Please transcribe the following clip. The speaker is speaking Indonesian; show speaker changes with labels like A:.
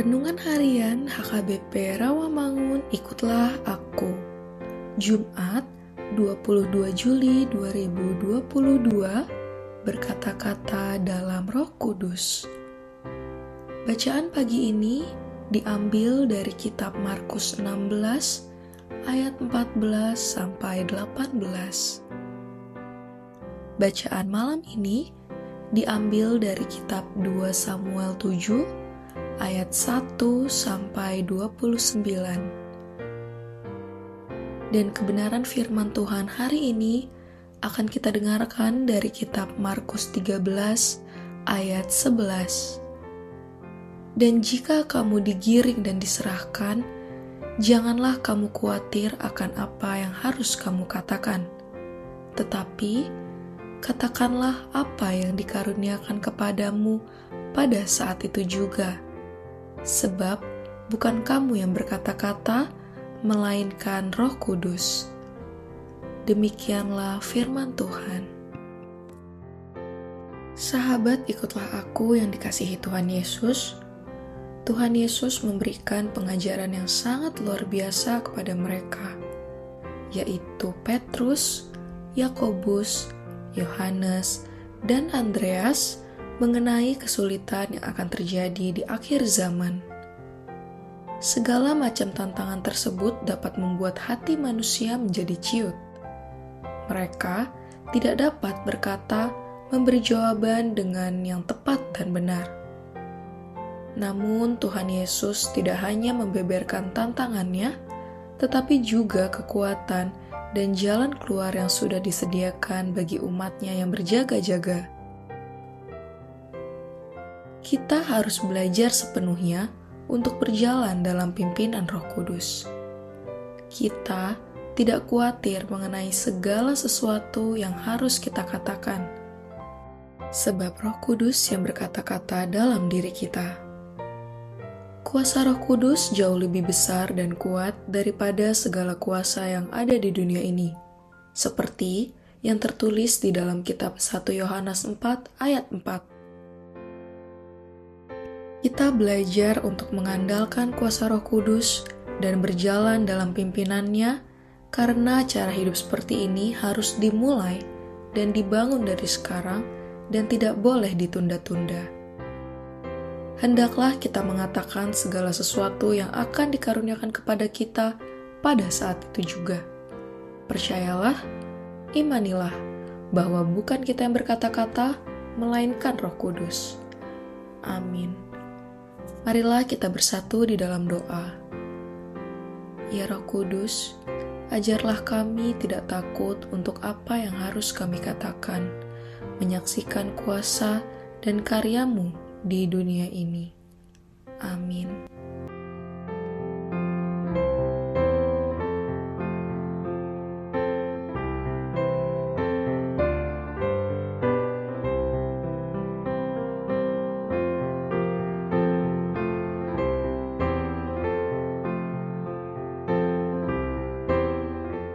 A: Renungan Harian HKBP Rawamangun Ikutlah Aku. Jumat 22 Juli 2022 Berkata-kata dalam roh kudus. Bacaan pagi ini diambil dari kitab Markus 16 ayat 14 sampai 18 Bacaan malam ini diambil dari kitab 2 Samuel 7 ayat 1 sampai 29. Dan kebenaran firman Tuhan hari ini akan kita dengarkan dari kitab Markus 13 ayat 11. Dan jika kamu digiring dan diserahkan, janganlah kamu khawatir akan apa yang harus kamu katakan. Tetapi, katakanlah apa yang dikaruniakan kepadamu pada saat itu juga. Sebab bukan kamu yang berkata-kata, melainkan Roh Kudus. Demikianlah firman Tuhan. Sahabat, ikutlah aku yang dikasihi Tuhan Yesus. Tuhan Yesus memberikan pengajaran yang sangat luar biasa kepada mereka, yaitu Petrus, Yakobus, Yohanes, dan Andreas mengenai kesulitan yang akan terjadi di akhir zaman. Segala macam tantangan tersebut dapat membuat hati manusia menjadi ciut. Mereka tidak dapat berkata, memberi jawaban dengan yang tepat dan benar. Namun, Tuhan Yesus tidak hanya membeberkan tantangannya, tetapi juga kekuatan dan jalan keluar yang sudah disediakan bagi umatnya yang berjaga-jaga. Kita harus belajar sepenuhnya untuk berjalan dalam pimpinan Roh Kudus. Kita tidak khawatir mengenai segala sesuatu yang harus kita katakan, sebab Roh Kudus yang berkata-kata dalam diri kita. Kuasa Roh Kudus jauh lebih besar dan kuat daripada segala kuasa yang ada di dunia ini, seperti yang tertulis di dalam kitab 1 Yohanes 4 ayat 4. Kita belajar untuk mengandalkan kuasa Roh Kudus dan berjalan dalam pimpinannya karena cara hidup seperti ini harus dimulai dan dibangun dari sekarang dan tidak boleh ditunda-tunda hendaklah kita mengatakan segala sesuatu yang akan dikaruniakan kepada kita pada saat itu juga. Percayalah, imanilah bahwa bukan kita yang berkata-kata, melainkan Roh Kudus. Amin. Marilah kita bersatu di dalam doa. Ya Roh Kudus, ajarlah kami tidak takut untuk apa yang harus kami katakan, menyaksikan kuasa dan karyamu di dunia ini. Amin.